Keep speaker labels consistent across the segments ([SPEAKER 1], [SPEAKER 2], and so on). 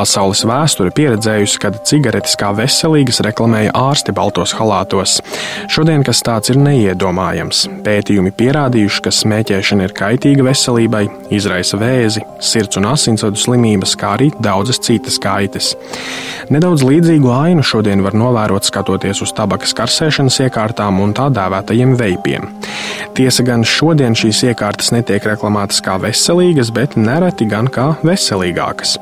[SPEAKER 1] Pasaules vēsture pieredzējusi, kad cigaretes kā veselīgas reklamēja ārsti baltos halātos. Šodien kas tāds ir neiedomājams. Pētījumi pierādījuši, ka smēķēšana ir kaitīga veselībai, izraisa vēzi, sirds un asinsvadu slimības, kā arī daudzas citas kaitas. Nedaudz līdzīgu ainu šodien var novērot skatoties uz tabakas karsēšanas iekārtām un tā dēvētajiem veipiem. Tiesa gan šodien šīs iekārtas netiek reklamētas kā veselīgas, bet nereti gan kā veselīgākas.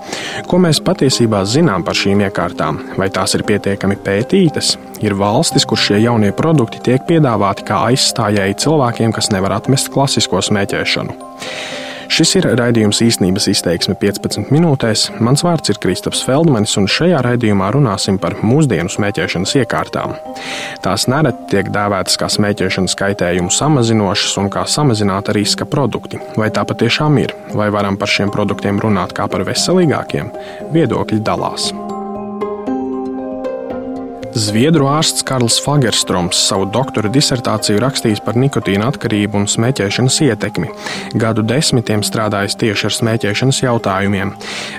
[SPEAKER 1] Ko mēs patiesībā zinām par šīm iekārtām? Vai tās ir pietiekami pētītas? Ir valstis, kur šie jaunie produkti tiek piedāvāti kā aizstājēji cilvēkiem, kas nevar atmest klasisko smēķēšanu. Šis ir raidījums īstenības izteiksme 15 minūtēs. Mans vārds ir Kristaps Feldmanis, un šajā raidījumā runāsim par mūsdienu smēķēšanas iekārtām. Tās nereti tiek dēvētas kā smēķēšanas kaitējumu samazinošas un kā samazināta riska produkti. Vai tā patiešām ir? Vai varam par šiem produktiem runāt kā par veselīgākiem? Viedokļi dalās. Zviedru ārsts Karls Fagerstroms savu doktora disertāciju rakstījis par nikotīna atkarību un smēķēšanas ietekmi. Gadu desmitiem strādājis tieši ar smēķēšanas jautājumiem.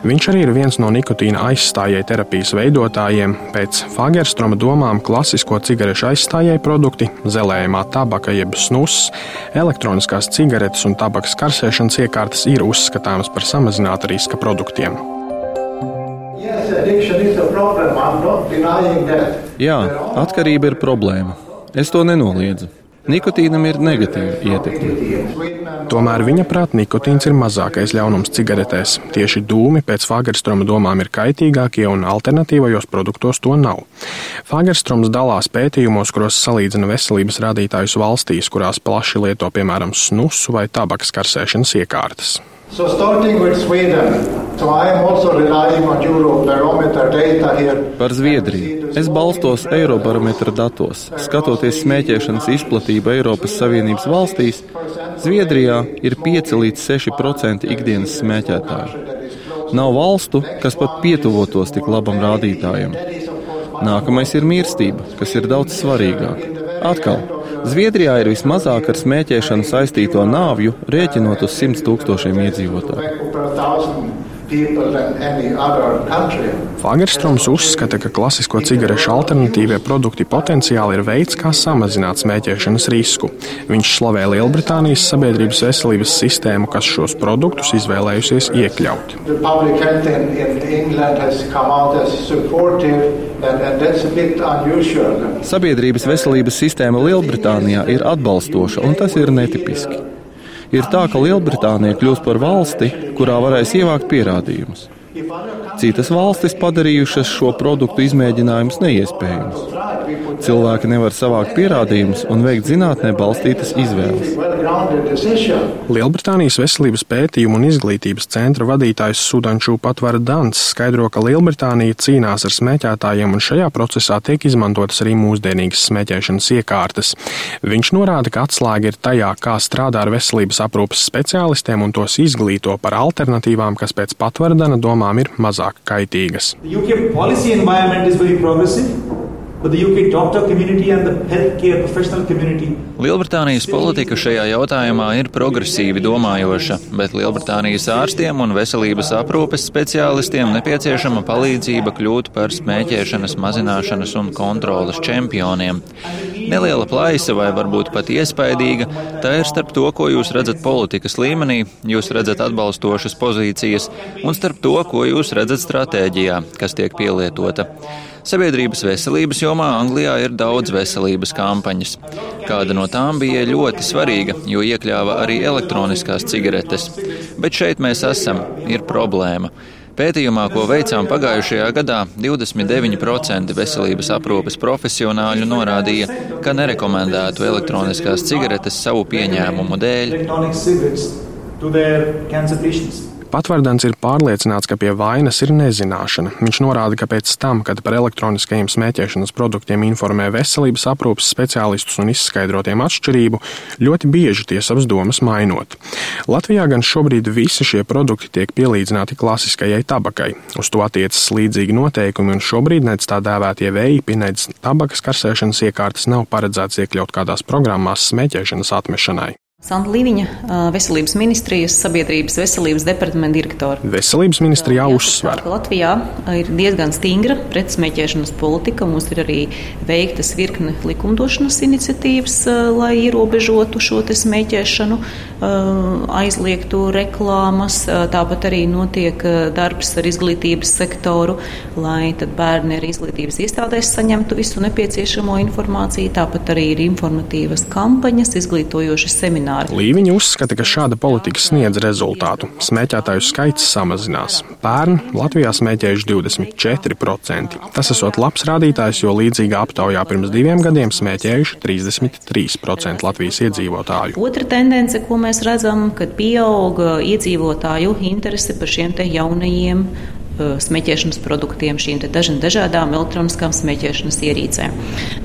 [SPEAKER 1] Viņš arī ir viens no nikotīna aizstājēju terapijas veidotājiem. Pēc Fagerstroma domām klasisko cigarešu aizstājēju produkti, zelējumā tabaka jeb snus, elektroniskās cigaretes un tabakas karsēšanas iekārtas ir uzskatāmas par samazināta riska produktiem.
[SPEAKER 2] Jā, atkarība ir problēma. Es to nenoliedzu. Nikotīnam ir negatīva ietekme.
[SPEAKER 1] Tomēr viņa prāt nikotīns ir mazākais ļaunums cigaretēs. Tieši dūmi pēc Fagerstroma domām ir kaitīgākie un alternatīvajos produktos to nav. Fagerstroms dalās pētījumos, kuros salīdzina veselības rādītājus valstīs, kurās plaši lieto piemēram snusu vai tabakas karsēšanas iekārtas.
[SPEAKER 3] So starting with Sweden.
[SPEAKER 2] Par Zviedriju. Es balstos Eirobarometra datos. Skatoties smēķēšanas izplatību Eiropas Savienības valstīs, Zviedrijā ir 5 līdz 6% ikdienas smēķētāju. Nav valstu, kas pat pietuvotos tik labam rādītājam. Nākamais ir mīlestība, kas ir daudz svarīgāk. Atkal, Zviedrijā ir vismazāk ar smēķēšanu saistīto nāvju, rēķinot uz 100 tūkstošiem iedzīvotāju.
[SPEAKER 1] Fagerstroms uzskata, ka klasisko cigarešu alternatīvie produkti potenciāli ir veids, kā samazināt smēķēšanas risku. Viņš slavē Lielbritānijas sabiedrības veselības sistēmu, kas šos produktus izvēlējusies iekļaut.
[SPEAKER 2] Sabiedrības veselības sistēma Lielbritānijā ir atbalstoša, un tas ir netipiski. Ir tā, ka Lielbritānija kļūs par valsti, kurā varēs ievākt pierādījumus. Citas valstis padarījušas šo produktu izmēģinājumus neiespējamus. Cilvēki nevar savākt pierādījumus un veikt zinātnē balstītas izvēles.
[SPEAKER 1] Lielbritānijas veselības pētījumu un izglītības centra vadītājs Sudančū Patvara Dans skaidro, ka Lielbritānija cīnās ar smēķētājiem un šajā procesā tiek izmantotas arī mūsdienīgas smēķēšanas iekārtas. Viņš norāda, ka atslēga ir tajā, kā strādā ar veselības aprūpas speciālistiem un tos izglīto par alternatīvām, kas pēc Patvara Dana domām ir mazāk kaitīgas.
[SPEAKER 4] Lielbritānijas politika šajā jautājumā ir progresīvi domājoša, bet Lielbritānijas ārstiem un veselības aprūpes speciālistiem nepieciešama palīdzība kļūt par smēķēšanas mazināšanas un kontrolas čempioniem. Neliela plaisa vai varbūt pat iespaidīga, tā ir starp to, ko jūs redzat politikas līmenī, jūs redzat atbalstošas pozīcijas, un starp to, ko jūs redzat stratēģijā, kas tiek pielietota. Sabiedrības veselības jomā Anglijā ir daudz veselības kampaņas. Kāda no tām bija ļoti svarīga, jo iekļāva arī elektroniskās cigaretes. Bet šeit mēs esam, ir problēma. Pētījumā, ko veicām pagājušajā gadā, 29% veselības aprūpes profesionāļu norādīja, ka nerekomendētu elektroniskās cigaretes savu pieņēmumu dēļ.
[SPEAKER 1] Patvardens ir pārliecināts, ka pie vainas ir nezināšana. Viņš norāda, ka pēc tam, kad par elektroniskajiem smēķēšanas produktiem informē veselības aprūpas speciālistus un izskaidrotiem atšķirību, ļoti bieži tie savas domas mainot. Latvijā gan šobrīd visi šie produkti tiek pielīdzināti klasiskajai tabakai. Uz to attiecas līdzīgi noteikumi, un šobrīd nec tā dēvētie veipi, nec tabakas karsēšanas iekārtas nav paredzēts iekļaut kādās programmās smēķēšanas atmešanai.
[SPEAKER 5] Santa Līviņa, Veselības ministrijas sabiedrības veselības departamenta direktora.
[SPEAKER 1] Veselības ministrijā uzsver,
[SPEAKER 5] ka Latvijā ir diezgan stingra pretsmēķēšanas politika. Mums ir arī veiktas virkne likumdošanas iniciatīvas, lai ierobežotu šo smēķēšanu, aizliegtu reklāmas. Tāpat arī notiek darbs ar izglītības sektoru, lai bērni arī izglītības iestādēs saņemtu visu nepieciešamo informāciju. Tāpat arī ir informatīvas kampaņas, izglītojošas semināri semināri.
[SPEAKER 1] Līviņa uzskata, ka šāda politika sniedz rezultātu. Smēķētāju skaits samazinās. Pērn Latvijā smēķējuši 24%. Tas esot labs rādītājs, jo līdzīgā aptaujā pirms diviem gadiem smēķējuši 33% Latvijas iedzīvotāju.
[SPEAKER 5] Otra tendence, ko mēs redzam, kad pieauga iedzīvotāju interese par šiem jaunajiem smēķēšanas produktiem, šīm dažādām elektroniskām smēķēšanas ierīcēm.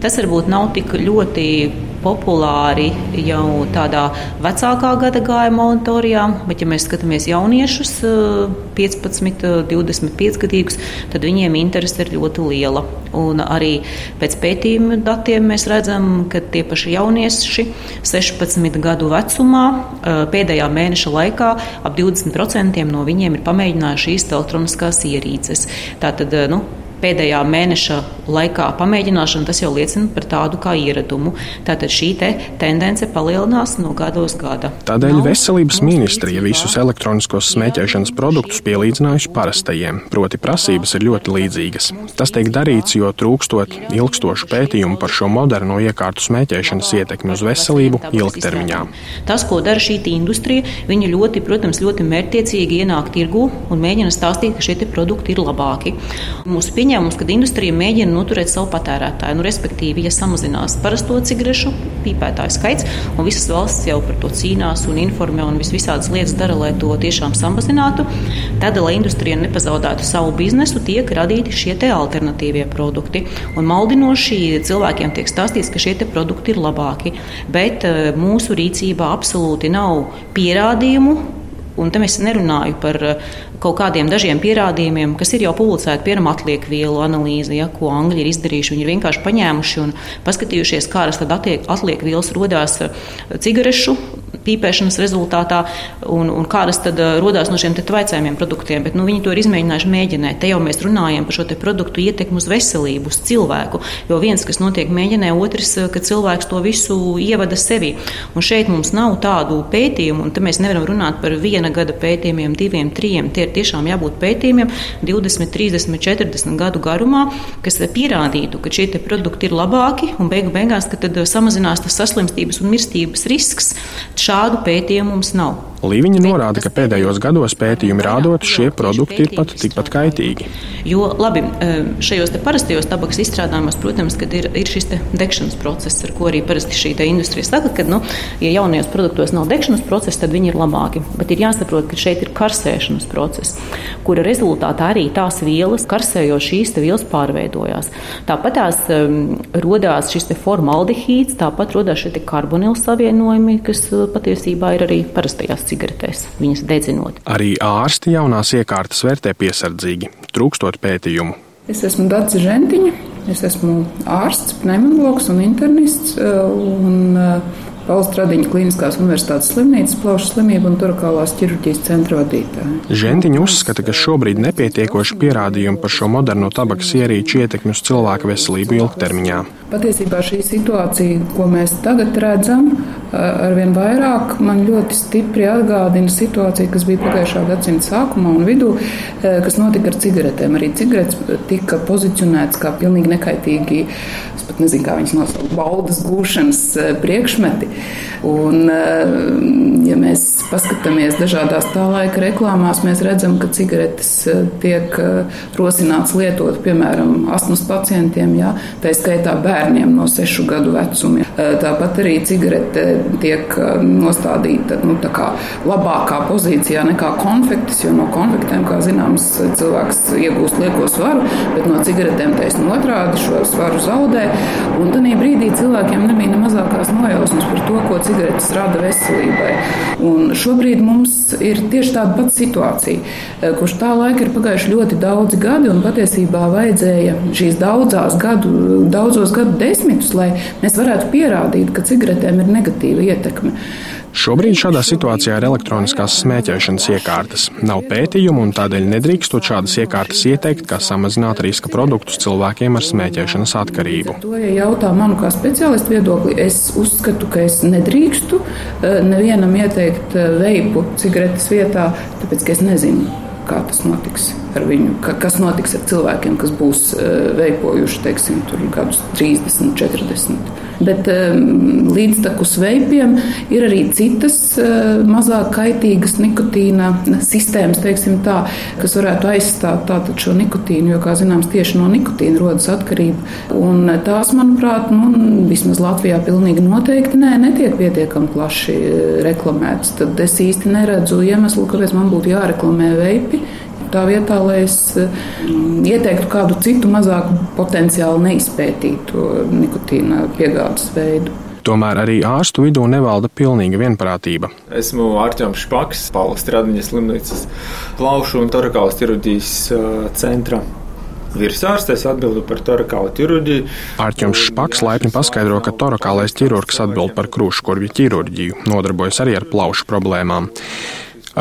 [SPEAKER 5] Tas varbūt nav tik ļoti populāri jau tādā vecākā gada gājuma auditorijā, bet, ja mēs skatāmies jauniešus, 15, 25 gadīgus, tad viņiem interese ir ļoti liela. Un arī pēc pētījuma datiem mēs redzam, ka tie paši jaunieši 16 gadu vecumā pēdējā mēneša laikā ap 20% no viņiem ir pamēģinājuši šīs elektroniskās ierīces. Tātad, nu, pēdējā mēneša laikā pamēģināšana, tas jau liecina par tādu kā ieradumu. Tātad šī te tendence palielinās no gada uz gada.
[SPEAKER 1] Tādēļ veselības ministrija visus elektroniskos smēķēšanas produktus pielīdzinājusi parastajiem, proti prasības ir ļoti līdzīgas. Tas tiek darīts, jo trūkstot ilgstošu pētījumu par šo moderno iekārtu smēķēšanas ietekmi uz veselību ilgtermiņā.
[SPEAKER 5] Tas, ko dara šī industrija, viņi ļoti, protams, ļoti mērķtiecīgi ienāk tirgu un mēģina stāstīt, ka šie produkti ir labāki. Mūsu pieņēmums, ka industrija mēģina noturēt savu patērētāju. Nu, respektīvi, ja samazinās parasto cigarešu pīpētāju skaits, un visas valsts jau par to cīnās un informē un visādas lietas dara, lai to tiešām samazinātu, tad, lai industrija nepazaudētu savu biznesu, tiek radīti šie alternatīvie produkti. Un maldinoši cilvēkiem tiek stāstīts, ka šie produkti ir labāki, bet eh, mūsu rīcībā absolūti nav pierādījumu Un te es nerunāju par eh, kaut kādiem dažiem pierādījumiem, kas ir jau publicēti, piemēram, atliek vielu analīze, ja, ko angļi ir izdarījuši. Viņi ir vienkārši paņēmuši un paskatījušies, kādas atliek vielas rodās eh, cigarešu pīpēšanas rezultātā un, un kādas tad uh, rodās no šiem tvaicājumiem produktiem. Bet nu, viņi to ir izmēģinājuši mēģināt. Te jau mēs runājam par šo produktu ietekmi uz veselību, uz cilvēku. Jo viens, kas notiek mēģinē, otrs, uh, ka cilvēks to visu ievada sevi. Un šeit mums nav tādu pētījumu, un te mēs nevaram runāt par viena gada pētījumiem, diviem, trim. Tie ir tiešām jābūt pētījumiem 20, 30, 40 gadu garumā, kas pierādītu, ka šie produkti ir labāki un beigu beigās, ka tad uh, samazinās tas saslimstības un mirstības risks. Šā Šādu pētījumu mums nav.
[SPEAKER 1] Līviņa norāda, ka pēdējos gados pētījumi rādot, šie produkti ir pat tikpat kaitīgi.
[SPEAKER 5] Jo labi, šajos parastajos tabakas izstrādājumos, protams, ir, ir šis degšanas process, ar ko arī parasti šī industrija saka, ka, nu, ja jaunajos produktos nav degšanas procesa, tad viņi ir labāki. Bet ir jāsaprot, ka šeit ir karsēšanas process, kura rezultātā arī tās vielas, karsējot šīs vielas, pārveidojās. Tāpat tās um, rodās šis formaldehīds, tāpat rodās šie karbonila savienojumi, kas e, patiesībā ir arī parastajās cigaretēs viņas dedzinot.
[SPEAKER 1] Arī ārsti jaunās iekārtas vērtē piesardzīgi, trūkstot pētījumu.
[SPEAKER 6] Es esmu Dārsa Žentiņa, es esmu ārsts, pneumologs un internists. Un, Valsts Radiņa Kliniskās Universitātes slimnīcas plaušu slimību un turakālās ķirurģijas centra vadītāja.
[SPEAKER 1] Žentiņa uzskata, ka šobrīd nepietiekoši pierādījumi par šo moderno tabakas ierīču ietekmi uz cilvēka veselību ilgtermiņā.
[SPEAKER 6] Patiesībā šī situācija, ko mēs tagad redzam, arvien vairāk man ļoti stipri atgādina situāciju, kas bija pagājušā gadsimta sākumā un vidū, kas notika ar cigaretēm. Arī cigaretes tika pozicionētas kā pilnīgi nekaitīgi, es pat nezinu, kā viņas nosaukt, baudas gūšanas priekšmeti. Un, eh, ja mēs paskatāmies dažādās tā laika reklāmās, mēs redzam, ka cigaretes eh, tiek eh, rosināts lietot, piemēram, astmas pacientiem, jā, tā skaitā bērniem no sešu gadu vecumiem. Tāpat arī cigarete tiek nostādīta nu, labākā pozīcijā nekā konfektes, jo no konfektēm, kā zināms, cilvēks iegūst lieko svaru, bet no cigaretēm taisnība otrādi šo svaru zaudē. Un tajā brīdī cilvēkiem nebija ne mazākās nojausmas par to, ko cigaretes rada veselībai. Un šobrīd mums ir tieši tāda pati situācija, eh, kurš tā laika ir pagājuši ļoti daudzi gadi, un patiesībā vajadzēja šīs daudzās gadu, daudzos gadu desmitus, lai mēs varētu pierādīt, ka cigaretēm ir negatīva ietekme.
[SPEAKER 1] Šobrīd šādā situācijā ir elektroniskās smēķēšanas iekārtas. Nav pētījumu un tādēļ nedrīkstot šādas iekārtas ieteikt, kā samazināt riska produktus cilvēkiem ar smēķēšanas atkarību.
[SPEAKER 6] To, ja jautā manu kā speciālistu viedokli, es uzskatu, ka es nedrīkstu eh, nevienam ieteikt eh, veipu cigaretes vietā, tāpēc ka es nezinu, kā tas notiks ar viņu, ka, kas notiks ar cilvēkiem, kas būs uh, veipojuši, teiksim, gadus 30, 40. Bet um, līdztekus veipiem ir arī citas uh, mazāk kaitīgas nikotīna sistēmas, teiksim tā, kas varētu aizstāt tātad šo nikotīnu, jo, kā zināms, tieši no nikotīna rodas atkarība. Un tās, manuprāt, nu, vismaz Latvijā pilnīgi noteikti nē, netiek pietiekami plaši reklamētas. Tad es īsti neredzu iemeslu, kāpēc man būtu jāreklamē veipi tā vietā, lai es mm, ieteiktu kādu citu mazāk potenciāli neizpētītu nikotīna piegādes veidu.
[SPEAKER 1] Tomēr arī ārstu vidū nevalda pilnīga vienprātība.
[SPEAKER 7] Esmu Arčuns Špaks, Pāvils Stradiņas slimnīcas plaušu un torakālas ķirurģijas centra Virsārsts atbild par torakālu ķirurģiju.
[SPEAKER 1] Ārķis Špaks laipni paskaidro, ka torakālais ķirurgs atbild par krūškurvju ķirurģiju, nodarbojas arī ar plaušu problēmām.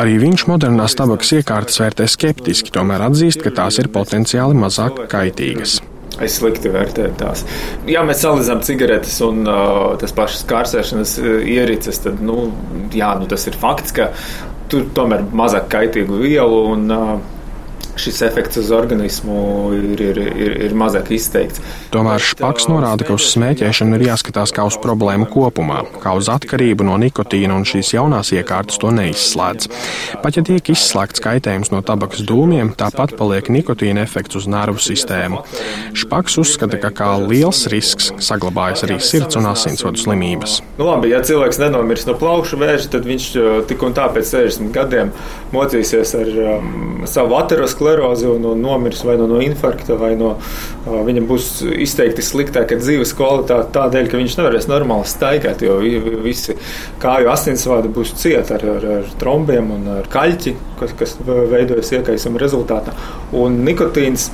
[SPEAKER 1] Arī viņš modernās tabakas iekārtas vērtē skeptiski, tomēr atzīst, ka tās ir potenciāli mazāk kaitīgas.
[SPEAKER 7] Es slikti vērtēju tās. Ja mēs salīdzinām cigaretes un uh, tas pašas kārsēšanas ierīces, tad nu, jā, nu, tas ir fakts, ka tur tomēr mazāk kaitīgu vielu un uh, šis efekts uz organismu ir, ir, ir, ir mazāk izteikts.
[SPEAKER 1] Tomēr Špaks norāda, ka uz smēķēšanu ir jāskatās kā uz problēmu kopumā, kā uz atkarību no nikotīna, un šīs jaunās iekārtas to neizslēdz. Pat ja tiek izslēgts kaitējums no tabakas dūmiem, tāpat paliek nikotīna efekts uz nervu sistēmu. Špaks uzskata, ka kā liels risks saglabājas arī sirds un asinsvadu slimības.
[SPEAKER 7] Nu, labi, ja cilvēks nenomirs no plaušu vēža, tad viņš tik un tā pēc 60 gadiem mocīsies ar um, savu aterosklerozi sklerozi un, un nomirs vai no, no infarkta, vai no, uh, viņam būs izteikti sliktāka dzīves kvalitāte tādēļ, ka viņš nevarēs normāli staigāt, jo visi kāju asinsvadi būs cieti ar, ar, ar trombiem un ar kaļķi, kas, kas veidojas iekaisuma rezultātā. Un nikotīns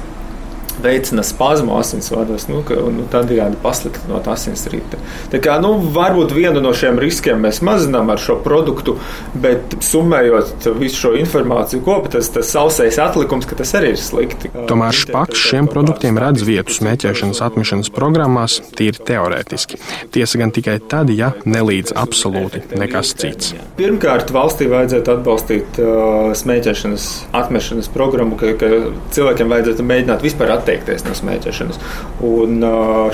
[SPEAKER 7] veicina spazmu asinsvados, nu, ka, nu, tādējādi pasliktinot asinsrītu. Tā kā, nu, varbūt vienu no šiem riskiem mēs mazinām ar šo produktu, bet summējot visu šo informāciju kopā, tas, tas sausais atlikums, ka tas arī ir slikti.
[SPEAKER 1] Tomēr Špaks šiem produktiem redz vietu smēķēšanas atmešanas programmās tīri teorētiski. Tiesa gan tikai tad, ja nelīdz absolūti nekas cits.
[SPEAKER 7] Pirmkārt, valstī vajadzētu atbalstīt uh, smēķēšanas atmešanas programmu, ka, ka cilvēkiem vajadzētu mēģināt vispār attīstīt atteikties no smēķēšanas. Un,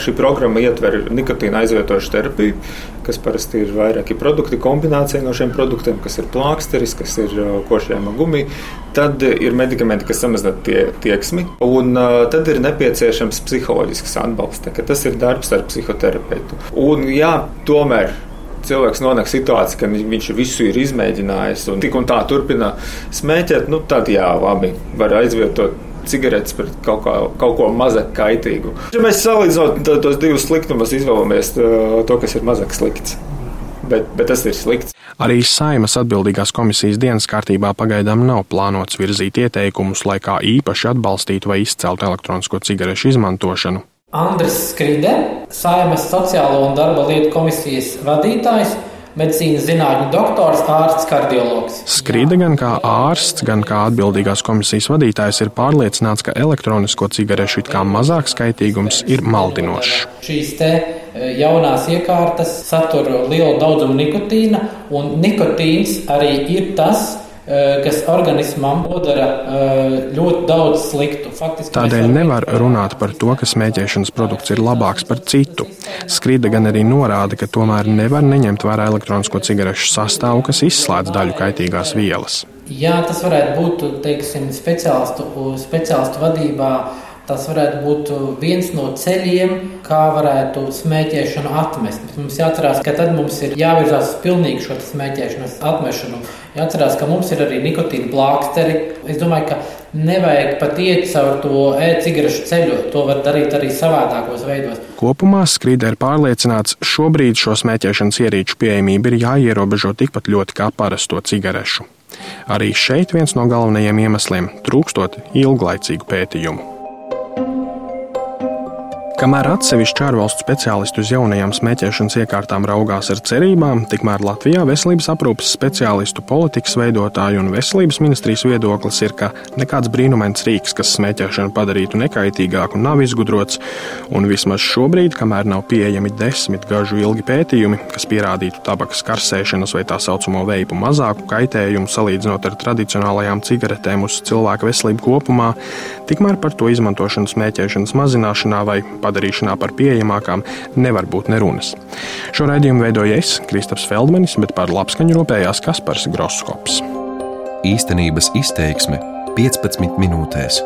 [SPEAKER 7] šī programma ietver nikotīna aizvietošu terapiju, kas parasti ir vairāki produkti, kombinācija no šiem produktiem, kas ir plāksteris, kas ir košļājuma gumija. Tad ir medikamenti, kas samazina tie, tieksmi, un uh, tad ir nepieciešams psiholoģisks atbalsts. Tas ir darbs ar psihoterapeitu. Un, jā, tomēr cilvēks nonāk situācijā, ka viņš visu ir izmēģinājis un tik un tā turpina smēķēt, nu, tad jā, labi, var aizvietot cigaretes pret kaut, kā, kaut ko mazāk kaitīgu. Ja mēs salīdzinām tos divus sliktumus, izvēlamies to, kas ir mazāk slikts. Bet, bet tas ir slikts.
[SPEAKER 1] Arī saimas atbildīgās komisijas dienas kārtībā pagaidām nav plānots virzīt ieteikumus, lai kā īpaši atbalstītu vai izceltu elektronisko cigarešu izmantošanu.
[SPEAKER 8] Andris Skride, saimas sociālo un darba lietu komisijas vadītājs, medicīnas zinātņu doktors, ārsts, kardiologs.
[SPEAKER 1] Skrīda gan kā ārsts, gan kā atbildīgās komisijas vadītājs ir pārliecināts, ka elektronisko cigarešu it kā mazāks kaitīgums ir maldinošs.
[SPEAKER 8] Šīs te e, jaunās iekārtas satur lielu daudzumu nikotīna, un nikotīns arī ir tas, kas organismam nodara eh, ļoti daudz sliktu.
[SPEAKER 1] Faktiski Tādēļ nevar runāt par to, ka smēķēšanas produkts ir labāks par citu. Skrīda gan arī norāda, ka tomēr nevar neņemt vērā elektronisko cigarešu sastāvu, kas izslēdz daļu kaitīgās vielas.
[SPEAKER 8] Jā, tas varētu būt teiksim, speciālistu, speciālistu vadībā Tas varētu būt viens no ceļiem, kā varētu smēķēšanu atmest. Bet mums jāatcerās, ka tad mums ir jāvirzās uz pilnīgu šo smēķēšanas atmešanu. Jāatcerās, ka mums ir arī nikotīna plāksteri. Es domāju, ka nevajag pat iet caur to e-cigarešu ceļu. To var darīt arī savādākos veidos.
[SPEAKER 1] Kopumā Skrīdē ir pārliecināts, šobrīd šo smēķēšanas ierīču pieejamība ir jāierobežo tikpat ļoti kā parasto cigarešu. Arī šeit viens no galvenajiem iemesliem - trūkstot ilglaicīgu pētījumu. Kamēr atsevišķi ārvalstu speciālisti uz jaunajām smēķēšanas iekārtām raugās ar cerībām, tikmēr Latvijā veselības aprūpes speciālistu, politikas veidotāju un veselības ministrijas viedoklis ir, ka nekāds brīnumains rīks, kas smēķēšanu padarītu nekaitīgāku, nav izgudrots, un vismaz šobrīd, kamēr nav pieejami desmit gažu ilgi pētījumi, kas pierādītu tabakas karsēšanas vai tā saucamo veipu mazāku kaitējumu salīdzinot ar tradicionālajām cigaretēm uz cilvēka veselību kopumā, tikmēr par to izmantošanu smēķēšanas mazināšanā vai padarīšanā par pieejamākām nevar būt nerunas. Šo raidījumu veidoju es, Kristaps Feldmanis, bet par labskaņu rūpējās Kaspars Groskops.
[SPEAKER 9] Īstenības izteiksme 15 minūtēs.